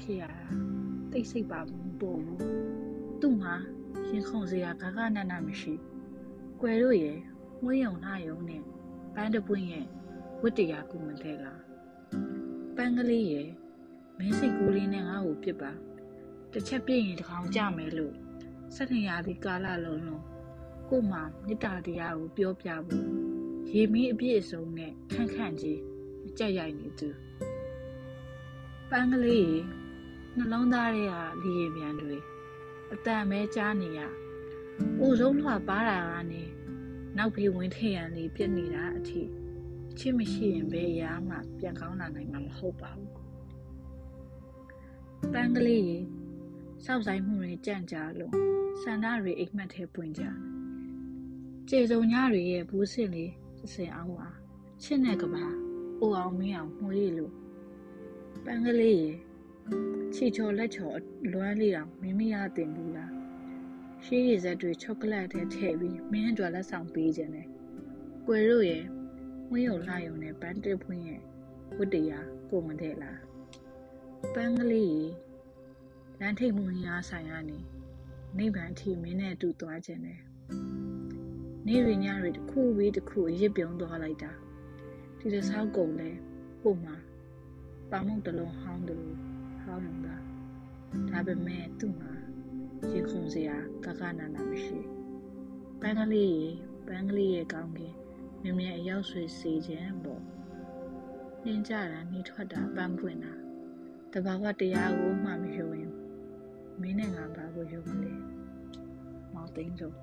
ဖြစ်ရတာတိတ်ဆိတ်ပါမပေါ်ဘူးသူ့မှာရင်ခုန်စရာဘာကနနမရှိကွယ်တို့ရဲ့ဝင်းယုံနှယုံနဲ့ပန်းတပွင့်ရဲ့ဝတ်တရားကုမတဲ့လားပန်းကလေးရဲ့မင်းစိတ်ကူးလေးနဲ့ငါ့ကိုပြစ်ပါတစ်ချက်ပြည့်ရင်တကောင်ကြမယ်လို့စက်ထင်ရသည်ကာလလုံးလုံးကို့မှာမေတ္တာတရားကိုပြောပြဖို့ရေမင်းအပြည့်အစုံနဲ့ခန့်ခန့်ကြီးကြက်ရိုက်နေသူ ပန်းကလေးနှလုံးသားတွေကလေရင်မြန်တွေအတန်မဲကြားနေရအိုဆုံးလွှပါတာကနေနောက်ပြီးဝင်ထရန်လေးပြက်နေတာအထိအချစ်မရှိရင်ဘယ်အရာမှပြန်ကောင်းလာနိုင်မှာမဟုတ်ပါဘူးပန်းကလေးရေစောက်ဆိုင်မှုတွေကြန့်ကြာလို့ဆန္ဒတွေအိမ်မက်ထဲပွင့်ကြကျေစုံညတွေရဲ့ဘူးစင်လေးတစ်စင်အောင်ပါချစ်တဲ့ကဘာအိုအောင်မင်းအောင်မှုရည်လို့ ပန်းကလေးရေချီချော်လက်ချော်လွမ်းလေးအောင်မိမိရတင်ဘူးလားရှေးရည်ဆက်တွေချောကလက်ထဲထည့်ပြီးမင်းအတွက်လက်ဆောင်ပေးခြင်းနဲ့ကွယ်တို့ရဲ့ဝင်းရုံလာယုံနဲ့ပန်းတစ်ဖွင့်ရဲ့ဝတ္တရားကိုဝင်တဲ့လားပန်းကလေးရေလမ်းထိပ်မှုငါးဆိုင်ကနေနိဗ္ဗာန်အထိမင်းနဲ့အတူသွားခြင်းနဲ့နေ့ရညတွေတစ်ခုပြီးတစ်ခုရစ်ပြုံးသွားလိုက်တာဒီတစ်ဆောက်ကုန်လဲပုံမှာ ပါမုတ်တလုံးဟောင်းတယ်လို့ဟောင်းနေတာဒါပေမဲ့သူ့မှာရေခုန်စရာကကနာနာမရှိပန်းကလေးရေပန်းကလေးရဲ့ကောင်းကင်မြင်မြင်အရောက်ဆွေစေခြင်းပေါ့နှင်းကြတာနှီးထွက်တာပန်းပွင့်တာတဘာဝတရားကိုမှမယုံရင်မင်းနဲ့ငါဘာကိုယုံမလဲမောင်သိန်းဆုံး